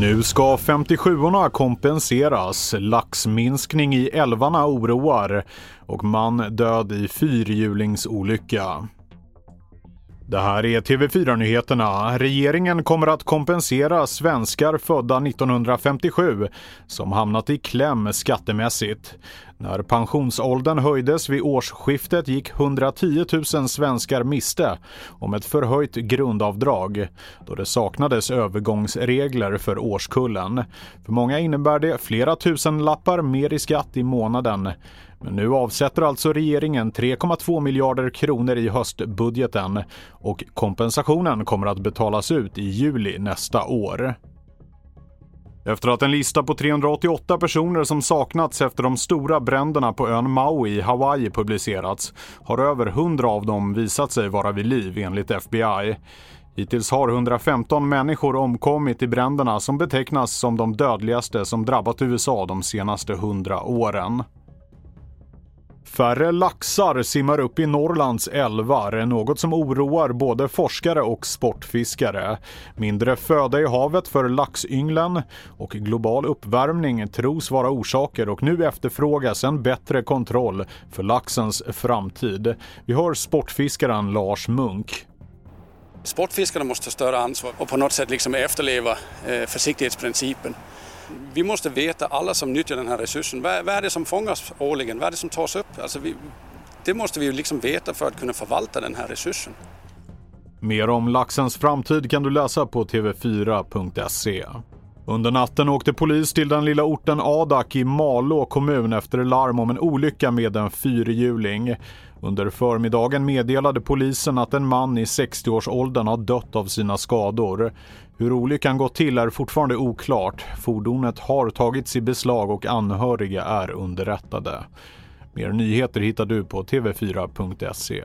Nu ska 57orna kompenseras. Laxminskning i älvarna oroar och man död i fyrhjulingsolycka. Det här är TV4-nyheterna. Regeringen kommer att kompensera svenskar födda 1957 som hamnat i kläm skattemässigt. När pensionsåldern höjdes vid årsskiftet gick 110 000 svenskar miste om ett förhöjt grundavdrag då det saknades övergångsregler för årskullen. För många innebär det flera tusen lappar mer i skatt i månaden. Men nu avsätter alltså regeringen 3,2 miljarder kronor i höstbudgeten och kompensationen kommer att betalas ut i juli nästa år. Efter att en lista på 388 personer som saknats efter de stora bränderna på ön Maui i Hawaii publicerats har över 100 av dem visat sig vara vid liv enligt FBI. Hittills har 115 människor omkommit i bränderna som betecknas som de dödligaste som drabbat USA de senaste 100 åren. Färre laxar simmar upp i Norrlands älvar, något som oroar både forskare och sportfiskare. Mindre föda i havet för laxynglen och global uppvärmning tros vara orsaker och nu efterfrågas en bättre kontroll för laxens framtid. Vi hör sportfiskaren Lars Munk. Sportfiskarna måste ta större ansvar och på något sätt liksom efterleva eh, försiktighetsprincipen vi måste veta, alla som nyttjar den här resursen, vad, vad är det som fångas årligen? Vad är det som tas upp? Alltså vi, det måste vi ju liksom veta för att kunna förvalta den här resursen. Mer om laxens framtid kan du läsa på tv4.se. Under natten åkte polis till den lilla orten Adak i Malå kommun efter larm om en olycka med en fyrhjuling. Under förmiddagen meddelade polisen att en man i 60-årsåldern har dött av sina skador. Hur olyckan gått till är fortfarande oklart. Fordonet har tagits i beslag och anhöriga är underrättade. Mer nyheter hittar du på tv4.se.